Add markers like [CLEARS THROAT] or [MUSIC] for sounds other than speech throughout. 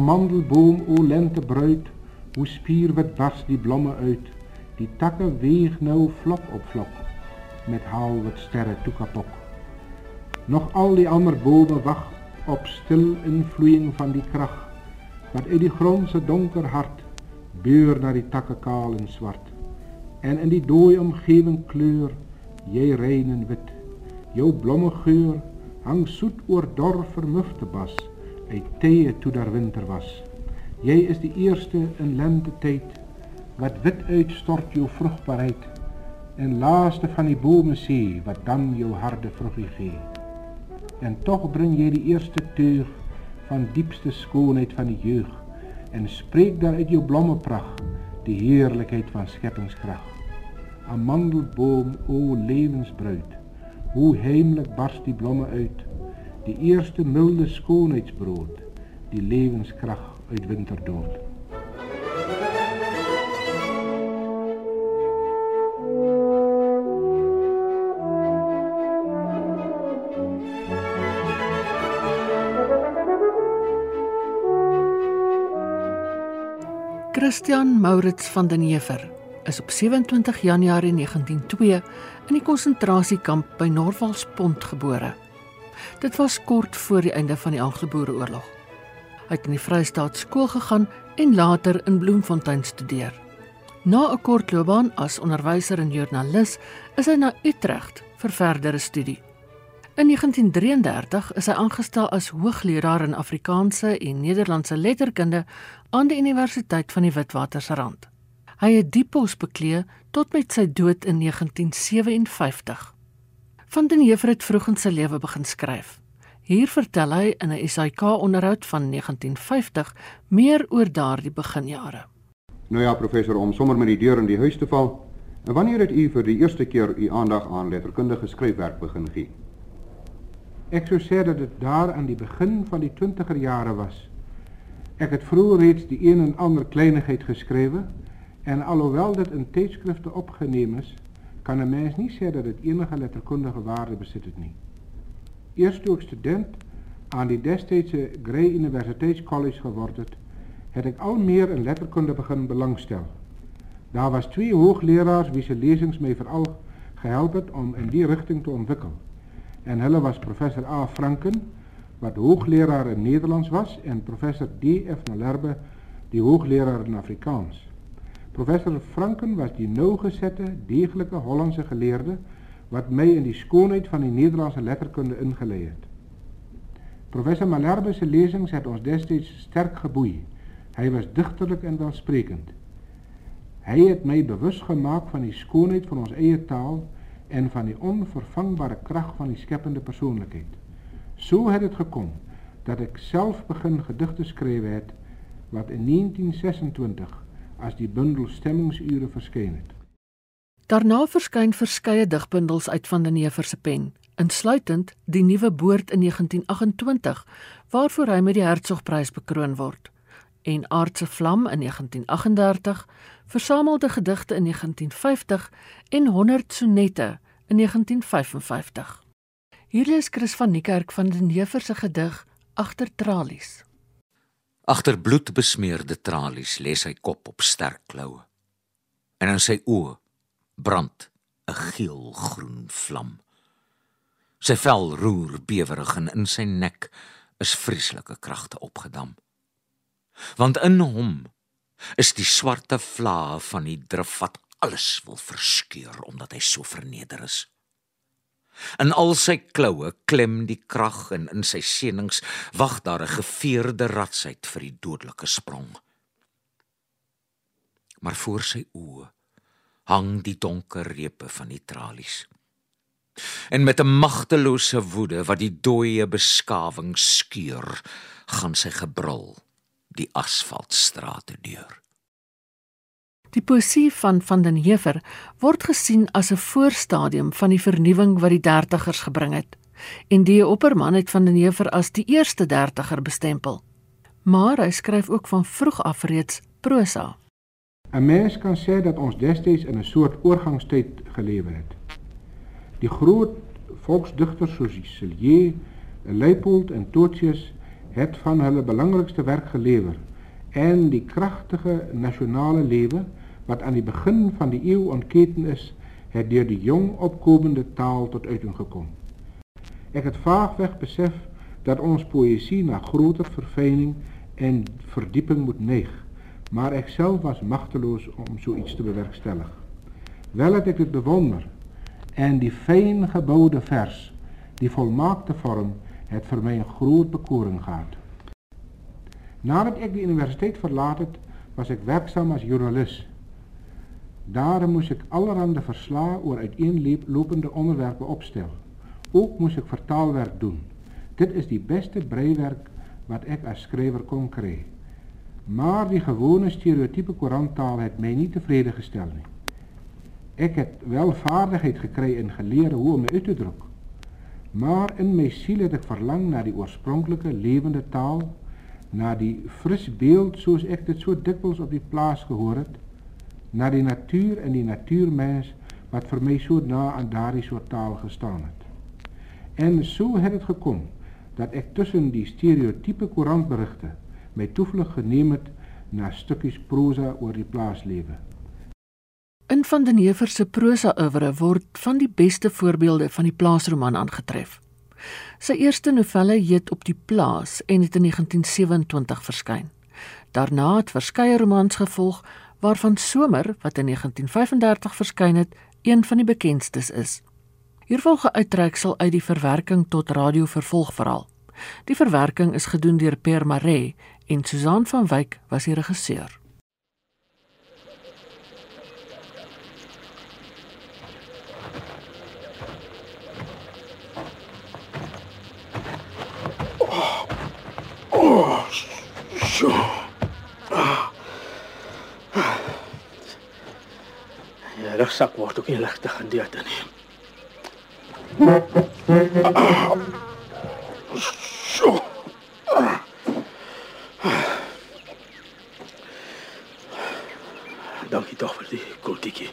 Amandelboom, o lentebruid, hoe spierwit bars die blomme uit. Die takke weeg nou vlok op vlok, met haalwit sterre toekapok. Nog al die ander bome wag op stil invloeiing van die krag, wat uit die grond se donker hart beur na die takke kaal en swart. En in die dooie omgewing kleur jy rein en wit. Jou blomme geur hang soet oor dor vermufte bas Eteë toen daar winter was. Jij is de eerste in lentetijd, wat wit uitstort jouw vruchtbaarheid. En laatste van die bomen zie, wat dan jouw harde vruchtje gee. En toch breng jij die eerste teug van diepste schoonheid van die jeugd. En spreek daar uit jouw blommenpracht de heerlijkheid van scheppingskracht. Amandelboom, o levensbruid, hoe heimelijk barst die blommen uit die eerste milde skoonheidsbrood, die lewenskrag uit winterdood. Christian Maurits van den Heever is op 27 Januarie 1902 in die konsentrasiekamp by Norwalspont gebore. Dit was kort voor die einde van die Anglo-Boereoorlog. Hy het in die Vrystaat skool gegaan en later in Bloemfontein studeer. Na 'n kort loopbaan as onderwyser en joernalis is hy na Utrecht vir verdere studie. In 1933 is hy aangestel as hoogleraar in Afrikaanse en Nederlandse letterkunde aan die Universiteit van die Witwatersrand. Hy het die pos beklee tot met sy dood in 1957. Van den Heever het vroeg in sy lewe begin skryf. Hier vertel hy in 'n SAK onderhoud van 1950 meer oor daardie beginjare. Nou ja, professor, om sommer met die deur in die huis te val. En wanneer het u vir die eerste keer u aandag aan letterkundige skryfwerk begin gee? Ek sou sê dat dit daar aan die begin van die 20er jare was. Ek het vroeër reeds die een en ander kleinigheid geskrywe en alhoewel dit in tydskrifte opgeneem is, kan 'n mens nie sê dat dit enige letterkundige waarde besit het nie. Eers toe ek student aan die destydse Grey Universiteitscollege geword het, het ek al meer in letterkunde begin belangstel. Daar was twee hoogleraars wie my veral gehelp het om in die rigting te ontwikkel. En hulle was professor A Franken wat hoogleraar in Nederlands was en professor D.F. Nalerbe die hoogleraar in Afrikaans. Professor Franken was die nauwgezette, degelijke Hollandse geleerde, wat mij in die schoonheid van die Nederlandse letterkunde ingeleerd. Professor Malerbe's lezing zet ons destijds sterk geboeid. Hij was dichterlijk en welsprekend. Hij heeft mij bewust gemaakt van die schoonheid van onze eigen taal en van die onvervangbare kracht van die scheppende persoonlijkheid. Zo had het gekomen dat ik zelf begin gedichten te schrijven wat in 1926 as die bundel stemmingsure verskyn het. Daarna verskyn verskeie digbundels uit van den Heever se pen, insluitend die nuwe boord in 1928 waarvoor hy met die Hertzogprys bekroon word en Aardse vlam in 1938, versamelde gedigte in 1950 en 100 sonette in 1955. Hier is Chris van Niekerk van den Heever se gedig Agter tralies. Agter bloedbesmeurde tralies lê sy kop op sterk kloue. En in sy oë brand 'n geelgroen vlam. Sy vel roer bewerig en in sy nek is vreeslike kragte opgedam. Want in hom is die swarte vlae van die drif wat alles wil verskeur omdat hy so verneder is. In al sy kloue klem die krag en in sy senings wag daar 'n geveerde ratsheid vir die dodelike sprong. Maar voor sy oë hang die donker repe van die tralies. En met 'n magtelose woede wat die dooie beskawing skeur, gaan sy gebrul die asfaltstrate deur. Die poesie van van den Heever word gesien as 'n voorstadium van die vernuwing wat die dertigers gebring het. En die opperman het van den Heever as die eerste dertiger bestempel. Maar hy skryf ook van vroeg af reeds prosa. 'n Mens kan sê dat ons destyds in 'n soort oorgangstyd gelewe het. Die groot volksdigters soos Cilier, Leipold en Totius het van hulle belangrikste werk gelewer en die kragtige nasionale lewe wat aan die begin van die eeu ontketen is, het deur die jong opkomende taal tot uiting gekom. Ek het vaagweg besef dat ons poësie na groter verfijning en verdieping moet neig, maar ek self was machteloos om zoiets te bewerkstellig. Wel het ek dit bewonder en die fijn gebouwde vers, die volmaakte vorm, het vir my 'n groot bekoring gehad. Nadat ek die universiteit verlaat het, was ek werksaam as joernalis. Daarom moest ik allerhande verslagen over uiteenlopende onderwerpen opstellen. Ook moest ik vertaalwerk doen. Dit is die beste breiwerk wat ik als schrijver kon krijgen. Maar die gewone stereotype couranttaal heeft mij niet tevreden gesteld. Ik heb wel vaardigheid gekregen en geleerd hoe om me uit te drukken. Maar in mijn ziel heb ik verlang naar die oorspronkelijke levende taal, naar die fris beeld zoals ik dit zo dikwijls op die plaats gehoord heb, na die natuur en die natuurmens wat vir my so na aan daardie soort taal gestaan het. En so het dit gekom dat ek tussen die stereotype koerantberigte my toevlug geneem het na stukkies prosa oor die plaaslewe. In van den Heever se prosa oeuvre word van die beste voorbeelde van die plaasroman aangetref. Sy eerste novelle heet Op die plaas en het in 1927 verskyn. Daarna het verskeie romans gevolg waarvan Somer wat in 1935 verskyn het, een van die bekendstes is. Hier volg 'n uittreksel uit die verwerking tot radio vervolgverhaal. Die verwerking is gedoen deur Per Maree en Susan van Wyk was die regisseur. Rugsak word ook nie ligte gedeelte nie. So. Dankie tog vir die koeltjie.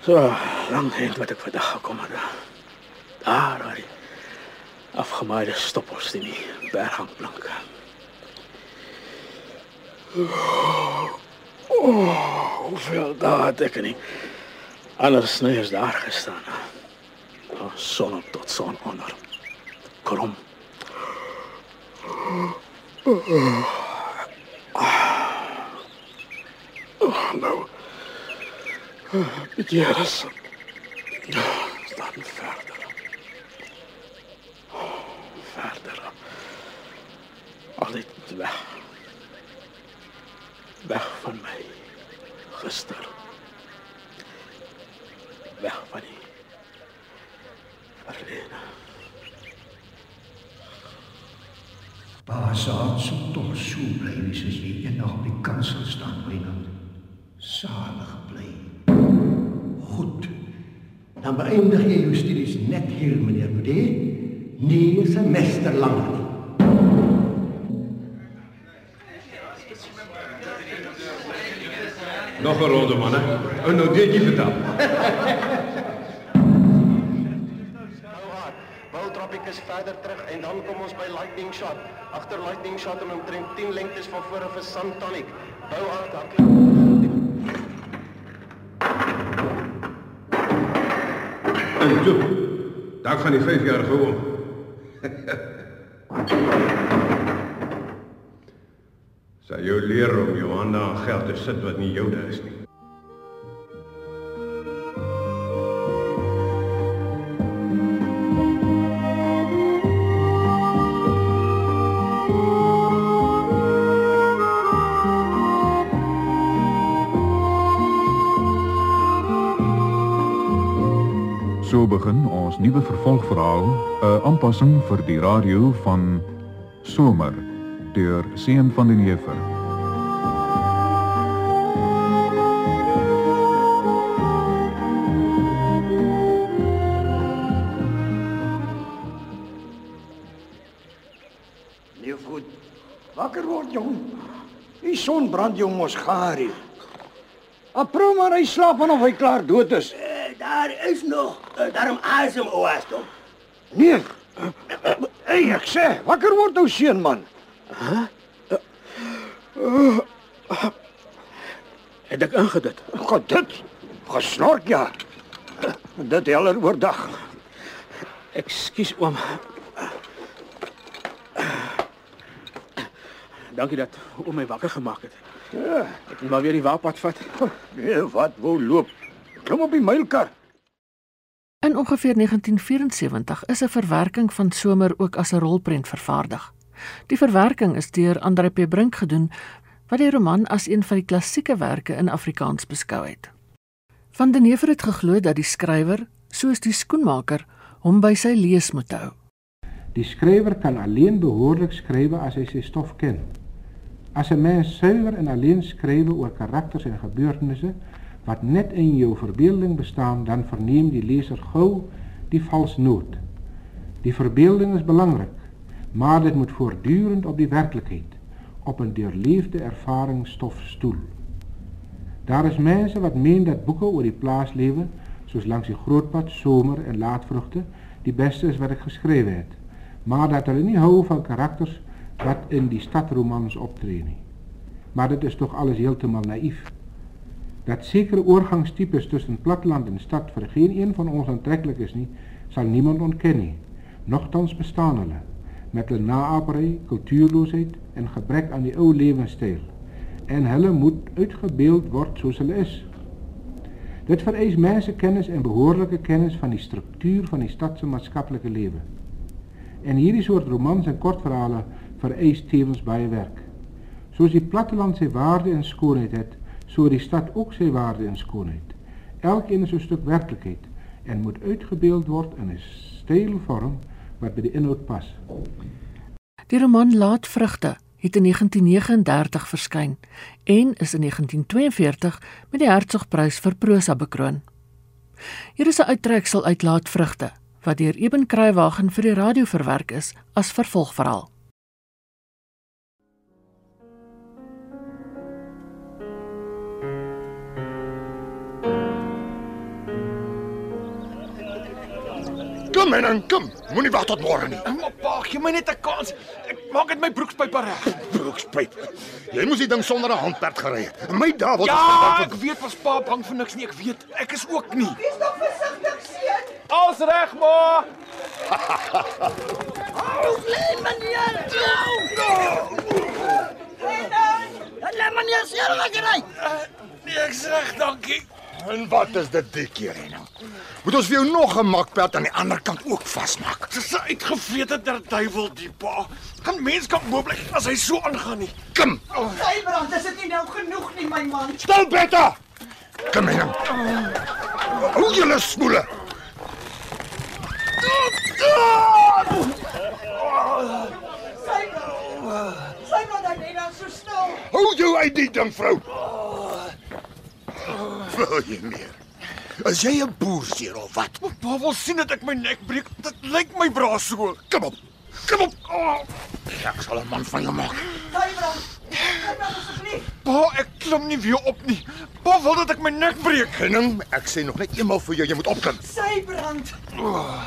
So, lang heen wat ek vandag gekom het. Daar, daar. Afgemaaide stoppels in die berghangplanke. Oh, hoeveel dagen denk ik niet Anders daar gestaan. Van zon op tot zon onder. Krom. Oh, nou. Ja, dat Dan verder. Oh, verder. Al dit weg. Gister. Weg van die verlede. Pa saad so tog so bly wees as jy eendag op die kansel staan, Wynand. Salig bly. Goed. Dan beëindig jy jou studies net hier, meneer Boudet. Nie semester langer nie. Nog 'n ronde manne. Ou nou deetjie vertel. Boutrappiek is verder terug en dan kom ons by Lightning Shot. Agter Lightning Shot en omtrent 10 lengtes van voor of 'n Santonic. Bou hard hardloop. En toe. Daar gaan die 5-jarige oom. [LAUGHS] Sy jou leer om jou hande aan geld te sit wat nie joune is nie. So begin ons nuwe vervolgverhaal, 'n aanpassing vir die radio van Somer deur Seun van den Heever. Nee, goed. Wakker word jong. Die son brand jou mos gaar hier. Apro maar hy slaap en of hy klaar dood is. Eh, Daar is nog uh, daarom asem oas toe. Nee. Hey, ek sê, wakker word nou seun man. Hæ? Uh, het ek ingedit? Gedit? Gesnork ja. Dit heller oordag. Ekskuus oom. Dankie dat oom my wakker gemaak het. Ja, ek moet maar weer die waapad vat. Nee, wat wou loop? Klim op die mylkar. In ongeveer 1974 is 'n verwerking van Somer ook as 'n rolprent vervaardig. Die verwerking is deur Andre P Brink gedoen wat die roman as een van die klassieke werke in Afrikaans beskou het. Van den Neever het geglo dat die skrywer, soos die skoenmaker, hom by sy lees moet hou. Die skrywer kan alleen behoorlik skryf as hy sy stof ken. As 'n mens suiwer en alleen skryf oor karakters en gebeurtenisse wat net in jou verbeelding bestaan, dan verneem die leser gou die valsnoot. Die verbeelding is belangrik, Maar dit moet voortdurend op die werkelijkheid, op een doorleefde ervaringsstof stoel. Daar is mensen wat meen dat boeken over die plaatsleven, zoals langs die grootpad, zomer en laadvruchten, die beste is wat ik geschreven heb. Maar dat er niet hou van karakters wat in die stadromans optreden. Maar dit is toch alles heel te mal naïef. Dat zekere oorgangstypes tussen platteland en stad voor geen een van ons aantrekkelijk is niet, zal niemand ontkennen. Nochtans bestaan hulle met hulle naapery, kultuurloosheid en gebrek aan die ou lewenstyl. En hulle moet uitgebeeld word soos hulle is. Dit vereis mensekennis en behoorlike kennis van die struktuur van die stad se maatskaplike lewe. En hierdie soort romans en kortverhale vereis tevens baie werk. Soos die platteland sy waarde en skoonheid het, so die stad ook sy waarde en skoonheid. Elkeen is 'n stuk werklikheid en moet uitgebeeld word in 'n stylvorm wat by die inhoud pas. Die roman Laat vrugte het in 1939 verskyn en is in 1942 met die Hertzogprys vir prosa bekroon. Hier is 'n uittreksel uit Laat vrugte wat deur Eben Kruiwagen vir die radio verwerk is as vervolgverhaal. Kom en dan kom. Moenie wag tot môre nie. Maar pa, gee my net 'n kans. Ek maak dit my broekspyp reg. [LAUGHS] Broekspyp. Jy moes die ding sonder 'n handperd gery het. In my dae word Ja, ek weet was pa bang vir niks nie. Ek weet. Ek is ook nie. Wees tog versigtig, seun. Als reg, ma. Hou klein meneer. Klein. Laat meneer seer gekry. Nee, ek's reg, dankie. En wat is dit die keer nou? Moet ons vir jou nog 'n makperd aan die ander kant ook vasmaak? Dis 'n uitgevete der duiwel die pa. Kan mens kan moontlik as hy so aangaan nie. Kom. Sy brand, is dit nie nou genoeg nie, my man? Stil Betta. Kom hier nou. Hoe julle smoele. Sy Sy brand dan net dan so stil. Hou jou uit die ding vrou. Wil jy meer? As jy 'n boer seer of wat? Pa wil sien dat ek my nek breek. Dit lyk my bra so. Kom op. Kom op. Oh. Ek sal 'n man van jou maak. Brand asseblief. Pa, ek klim nie weer op nie. Pa wil dat ek my nek breek. Henning, ek sê nog net eenmal vir jou, jy moet opklim. Sy brand. Oh.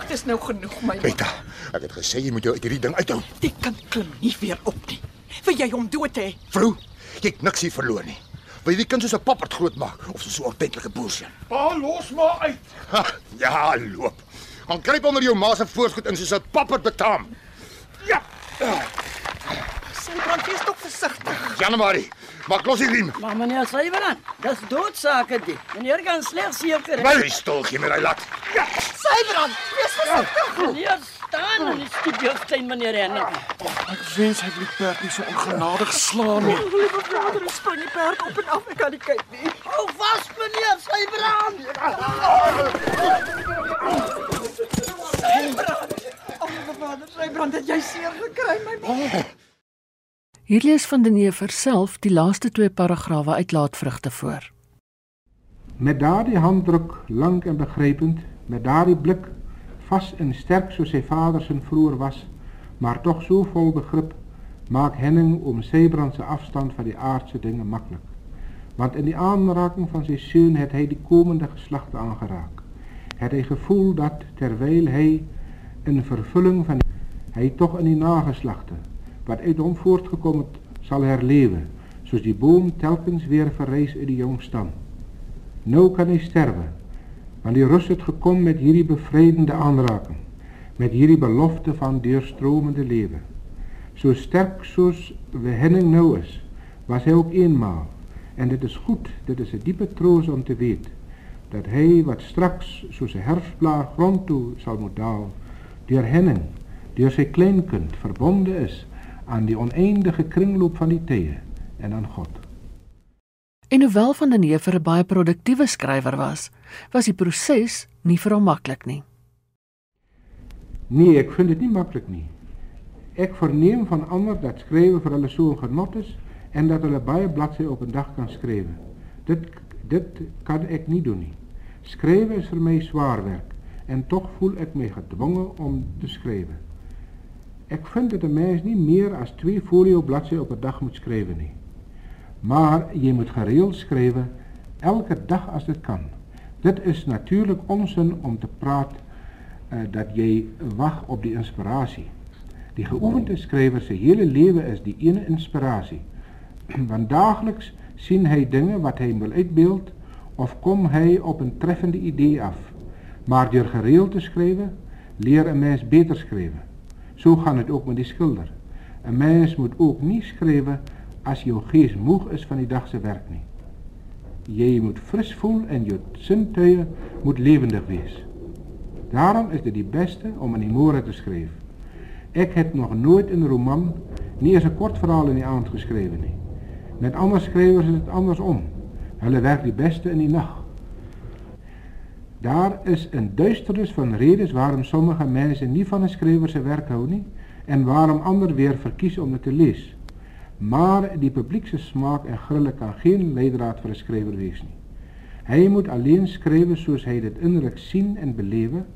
Dit is nou genoeg, my. Beta, ek het gesê jy moet jou uit hierdie ding uithou. Die kind klim nie weer op nie. Wil jy hom dood hê? Vrou, jy het niks hier verloor nie. Wil jy die kind soos 'n papperd grootmaak of soos 'n ordentlike boerseun? Pa, los maar uit. Ha, ja, loop. Gaan kruip onder jou ma se voorspoed in soos 'n papperd betaam. Ja. Sy brand, wees tog versigtig. Januarie, maak los die riem. Maar meneer Syberand, dis doodsake dit. Meneer kan slegs seker Bly stil, gee my daai lat. Ja. Sy brand, wees versigtig. Meneer staan en is die beelstein meneer Henning. Ek wens hy het perd nie so ongenadig slaan nie. Liewe vader, spring die perd op en af. Ek kan nie kyk nie. Hou vas meneer. Sy brand. O, liewe vader, sy brand het jy seer gekry, my man. Hier lees van den Neever self die laaste twee paragrawe uit Laatvrugte voor. Met daardie handdruk, lank en begrypend, met daardie blik, Vast en sterk zoals zijn vader zijn vroer was, maar toch zo vol begrip, maakt Henning om Zebrandse afstand van die aardse dingen makkelijk. Want in die aanraking van zijn zoon heeft hij de komende geslachten aangeraakt. Het hij gevoel dat, terwijl hij een vervulling van hij toch in die nageslachten, wat uit hem voortgekomen zal herleven, zoals die boom telkens weer verrijst in die jong stam. Nou kan hij sterven, want die rus het gekom met hierdie bevrydende aanraking, met hierdie belofte van deurstromende lewe. So sterk soos Henning nou is, was hy ook eenmaal en dit is goed, dit is 'n diepe troos om te weet dat hy wat straks soos 'n herfsblaar grond toe sal moet daal, deur Henning, deur sy kleinkind verbonde is aan die oneindige kringloop van die tye en aan God. En hoewel van der Neever 'n baie produktiewe skrywer was, was die proses nie vir hom maklik nie. Nee, ek vind dit nie maklik nie. Ek verneem van ander dat skrywe vir hulle so 'n genot is en dat hulle baie bladsye op 'n dag kan skryf. Dit dit kan ek nie doen nie. Skrywe is vir my swaar werk en tog voel ek my gedwonge om te skryf. Ek vind dat 'n mens nie meer as 2 folio bladsye op 'n dag moet skryf nie. Maar je moet gereeld schrijven, elke dag als het kan. Dit is natuurlijk onzin om te praten eh, dat jij wacht op die inspiratie. Die geoefende schrijver zijn hele leven is die ene inspiratie. [CLEARS THROAT] Want dagelijks zien hij dingen wat hij wil uitbeeld of komt hij op een treffende idee af. Maar door gereeld te schrijven, leer een mens beter schrijven. Zo gaat het ook met die schilder. Een mens moet ook niet schrijven als je geest moe is van die dagse werk niet. Je moet fris voelen en je zintuigen moet levendig wees. Daarom is het die beste om een imore te schrijven. Ik heb nog nooit een roman, niet eens een kort verhaal in die avond geschreven. Met andere schrijvers is het andersom. Hulle werkt die beste in die nacht. Daar is een duisternis van redenen waarom sommige mensen niet van een schrijver werk houden en waarom anderen weer verkiezen om het te lezen. Maar die publiekse smaak en grillen kan geen leidraad voor een schrijver wezen. Hij moet alleen schrijven zoals hij het innerlijk zien en beleven.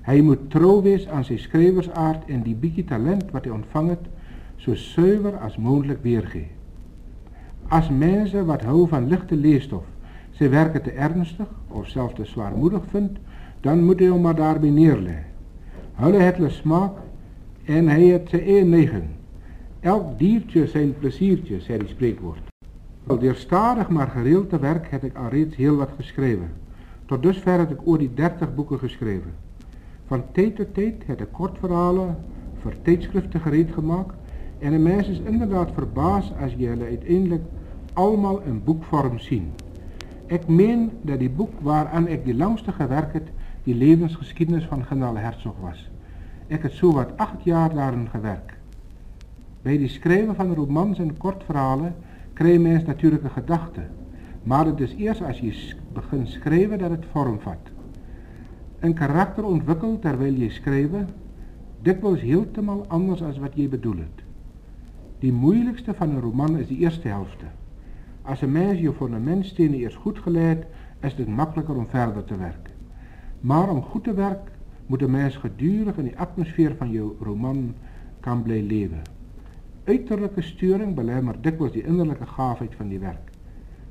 Hij moet trouw wezen aan zijn schrijversaard en die bieke talent wat hij ontvangt, zo zuiver als mogelijk weergeven. Als mensen wat houden van lichte leestof, ze werken te ernstig of zelfs te zwaarmoedig vindt, dan moet hij hem maar daarbij neerleggen. Hulle het le smaak en hij het zijn eigen neigen. Elk diertje zijn pleziertje, zei die spreekwoord. Al deerstadig maar gereeld te werk heb ik al reeds heel wat geschreven. Tot dusver heb ik ooit die dertig boeken geschreven. Van tijd tot tijd heb ik kortverhalen voor tijdschriften gereed gemaakt en een meisjes is inderdaad verbaasd als jullie uiteindelijk allemaal in boekvorm zien. Ik meen dat die boek waaraan ik de langste gewerkt heb, die levensgeschiedenis van genale Herzog was. Ik heb zo wat acht jaar daarin gewerkt. Bij het schrijven van romans en kortverhalen krijgt mens natuurlijk een gedachte. Maar het is eerst als je begint schrijven dat het vormvat. Een karakter ontwikkelt terwijl je schrijven, dikwijls helemaal anders als wat je bedoelt. Die moeilijkste van een roman is de eerste helft. Als een mens je voor een mens eerst goed geleid, is het makkelijker om verder te werken. Maar om goed te werken moet een mens gedurig in de atmosfeer van je roman kan blijven leven uiterlijke sturing belemmert dikwijls die innerlijke gaafheid van die werk.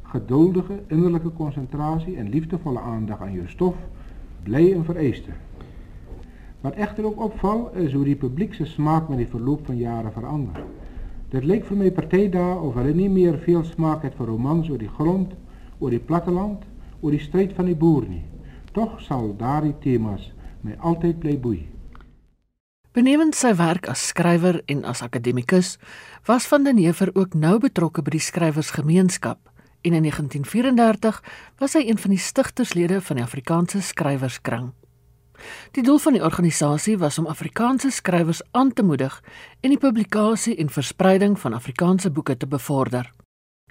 Geduldige innerlijke concentratie en liefdevolle aandacht aan je stof blij en. Wat echter ook opvalt is hoe die publiekse smaak met die verloop van jaren verandert. Dat leek voor mij partij daar of er niet meer veel smaak het voor romans over die grond, over die platteland, over die strijd van die boeren. Toch zal daar die thema's mij altijd blij boeien. Benewens sy werk as skrywer en as akademikus, was van den Heever ook nou betrokke by die skrywersgemeenskap en in 1934 was hy een van die stigterslede van die Afrikaanse skrywerskring. Die doel van die organisasie was om Afrikaanse skrywers aan te moedig en die publikasie en verspreiding van Afrikaanse boeke te bevorder.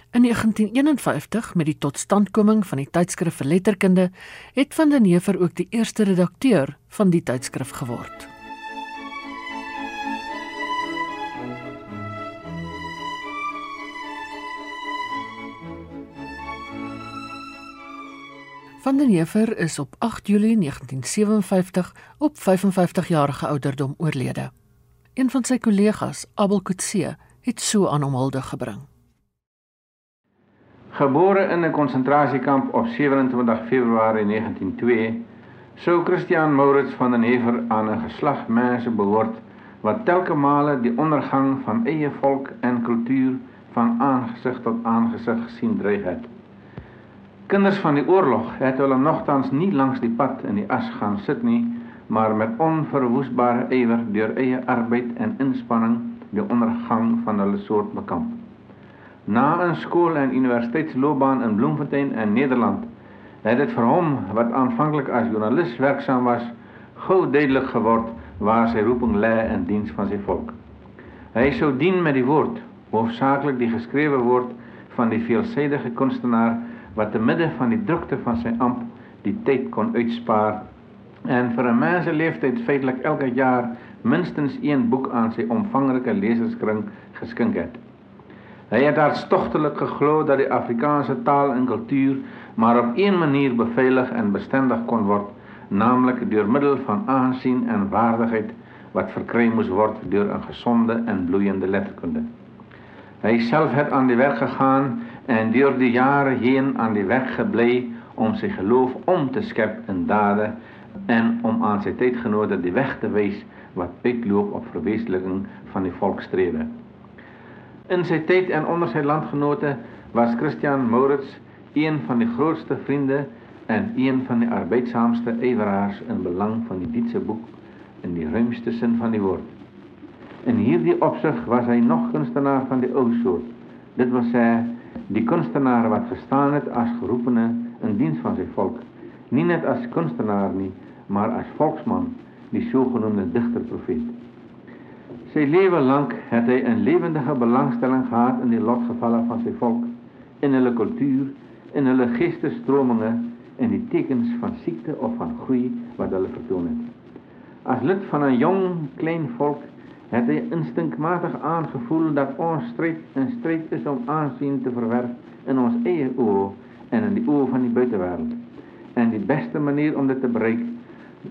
In 1951, met die totstandkoming van die tydskrif vir letterkunde, het van den Heever ook die eerste redakteur van die tydskrif geword. Van den Heever is op 8 Julie 1957 op 55 jarige ouderdom oorlede. Een van sy kollegas, Abel Kutse, het so aan hom hulde gebring. Gebore in 'n konsentrasiekamp op 27 Februarie 1902, sou Christian Maurits van den Heever aan 'n geslag mense behoort wat telke male die ondergang van eie volk en kultuur van aangesig tot aangesig gesien dreig het. Kinders van die oorlog het hulle nogtans nie langs die pad in die as gaan nie, maar met onverwoestbare ywer deur eie arbeid en inspanning die ondergang van hulle soort bekamp. Na 'n skool en universiteitsloopbaan in Bloemfontein in Nederland, het dit vir wat aanvanklik as joernalis werksaam was, gou duidelik geword waar sy roeping lê in diens van sy volk. Hy sou dien met die woord, hoofsaaklik die geskrewe woord van die veelsidige kunstenaar wat te midde van die drukte van sy amp die tyd kon uitspaar en vir 'n mens se leeftyd feitelik elke jaar minstens een boek aan sy omvangrike leserskring geskink het. Hy het hartstogtelik geglo dat die Afrikaanse taal en kultuur maar op een manier beveilig en bestendig kon word, naamlik deur middel van aansien en waardigheid wat verkry moes word deur 'n gesonde en bloeiende letterkunde. Hy self het aan die werk gegaan en door de jaren heen aan die weg gebleven om zijn geloof om te scheppen in daden en om aan zijn tijdgenoten de weg te wijzen wat uitloopt op verwezenlijking van die volkstreden. In zijn tijd en onder zijn landgenoten was Christian Moritz een van de grootste vrienden en een van de arbeidzaamste everaars in belang van die Dietse boek in de ruimste zin van die woord. In hierdie opzicht was hij nog kunstenaar van de oudsoort. Dit was hij die kunstenaar wat verstaan het als geroepene in dienst van zijn volk. Niet net als kunstenaar niet, maar als volksman, die zogenoemde dichterprofeet. Zijn leven lang had hij een levendige belangstelling gehad in de lotgevallen van zijn volk, in hun cultuur, in hun geestenstromingen en de tekens van ziekte of van groei wat hij het. Als lid van een jong, klein volk het is instinctmatig aangevoel dat ons strijd een strijd is om aanzien te verwerven in ons eigen oor en in de oor van die buitenwereld. En de beste manier om dit te bereiken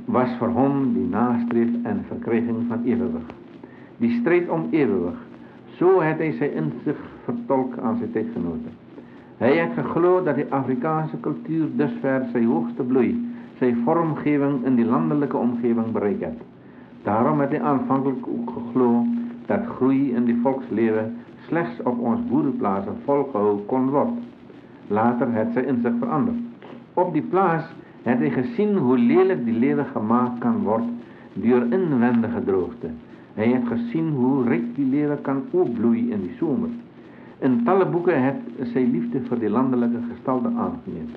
was voor hem die nastreef en verkrijging van eeuwig. Die strijd om eeuwig, zo had hij zijn inzicht vertolkt aan zijn tijdgenoten. Hij heeft geloof dat de Afrikaanse cultuur dusver zijn hoogste bloei, zijn vormgeving in die landelijke omgeving bereikt had. Daarom werd aanvankelijk ook gegloond dat groei in de volksleven slechts op ons boerenplaatsen volgehouden kon worden. Later het zij in zich veranderd. Op die plaats had hij gezien hoe lelijk die leven gemaakt kan worden door inwendige droogte. Hij heeft gezien hoe rijk die leven kan opbloeien in de zomer. In talle boeken heeft zijn liefde voor die landelijke gestalte aangenomen.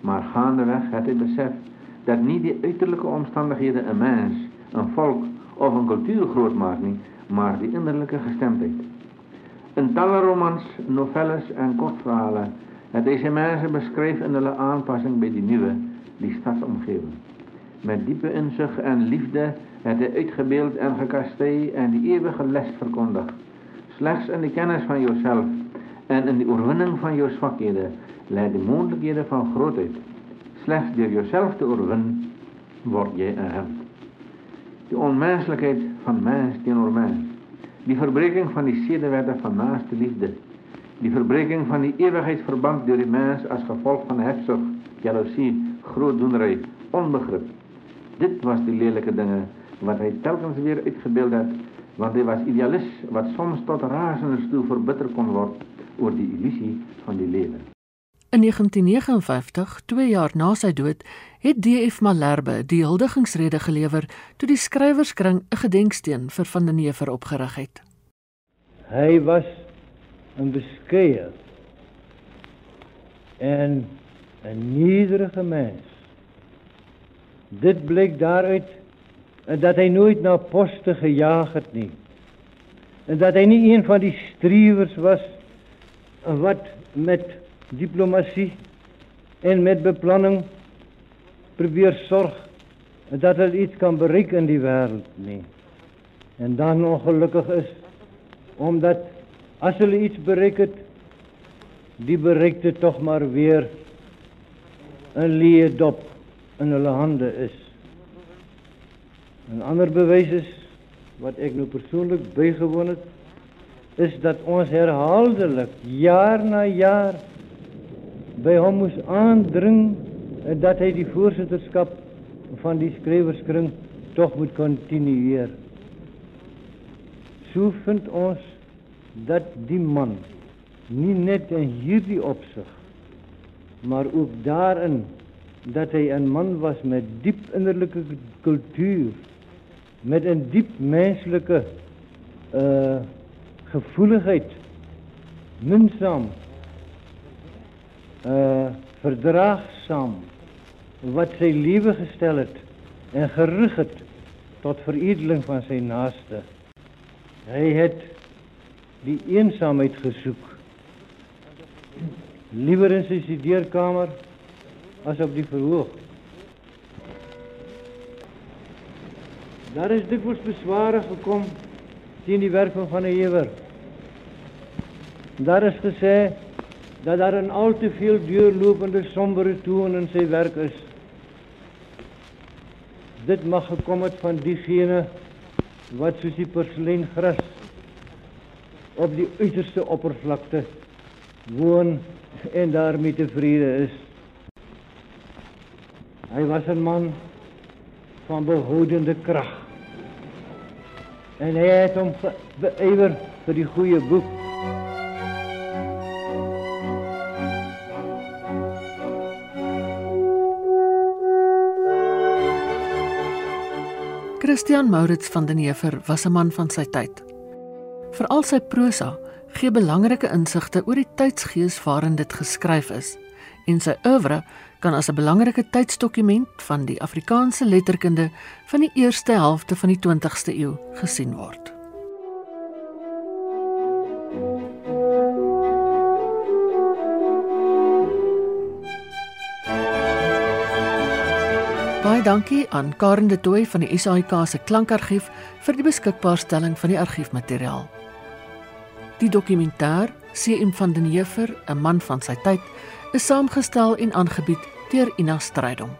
Maar gaandeweg had hij beseft dat niet de uiterlijke omstandigheden een mens een volk of een cultuur groot niet, maar die innerlijke gestemdheid. In talle romans, novelles en kortverhalen het deze mensen beschreef in de aanpassing bij die nieuwe, die stadsomgeving. Met diepe inzicht en liefde het hij uitgebeeld en gekastei en die eeuwige les verkondigd. Slechts in de kennis van jezelf en in de overwinning van je zwakheden leidt de mogelijkheden van grootheid. Slechts door jezelf te overwinnen word je een held. Die onmenslikheid van mens teenoor mens, die verbreeking van die sedewette van naaste liefde, die verbreeking van die ewigheidsverband deur die mens as gevolg van hebsug, jaloesie, grootdoenery, onbegrip. Dit was die lelike dinge wat hy telkens weer uitgebeeld het, want hy was idealis wat soms tot rasende toe verbitter kon word oor die illusie van die lewe. In 1959, 2 jaar na sy dood, het DF Malherbe die huldigingsrede gelewer toe die skrywerskring 'n gedenksteen vir Van den Heever opgerig het. Hy was 'n beskeie en 'n nederige mens. Dit blyk daaruit dat hy nooit na poste gejaag het nie. En dat hy nie een van die strewers was wat met diplomatie en met beplanning probeer sorg dat hulle iets kan bereik in die wêreld nie. En dan ongelukkig is omdat as hulle iets bereik het, die bereikte tog maar weer 'n leë dop in hulle is. 'n Ander bewys is wat ek nou persoonlik bygewoon het is dat ons herhaaldelik jaar na jaar bij hem moest aandringen dat hij die voorzitterschap van die schrijverskring toch moet continueren. Zo vindt ons dat die man niet net in hierdie opzicht, maar ook daarin dat hij een man was met diep innerlijke cultuur, met een diep menselijke eh, gevoeligheid, minzaam, uh verdraagsaam wat sy lewe gestel het en gerig het tot veredeling van sy naaste. Hy het die eensaamheid gesoek. Liewer in sy studeerkamer as op die verhoog. Daar is dikwels besware gekom teen die werk van 'n ewer. Daar is gesê dat daar 'n al te veel deurlopende sombere toon in sy werk is. Dit mag gekom het van diegene wat soos die porselein gras op die uiterste oppervlakte woon en daarmee tevrede is. Hy was 'n man van behoudende krag. En hy het hom beywer vir die goeie boek. Christian Maurits van den Heever was 'n man van sy tyd. Veral sy prosa gee belangrike insigte oor die tydsgees waarin dit geskryf is en sy oeuvre kan as 'n belangrike tydsdokument van die Afrikaanse letterkunde van die eerste helfte van die 20ste eeu gesien word. Baie dankie aan Karen de Tooy van die SAIK se klankargief vir die beskikbaarstelling van die argiefmateriaal. Die dokumentêr CM van den Heever, 'n man van sy tyd, is saamgestel en aangebied deur Ina Strydom.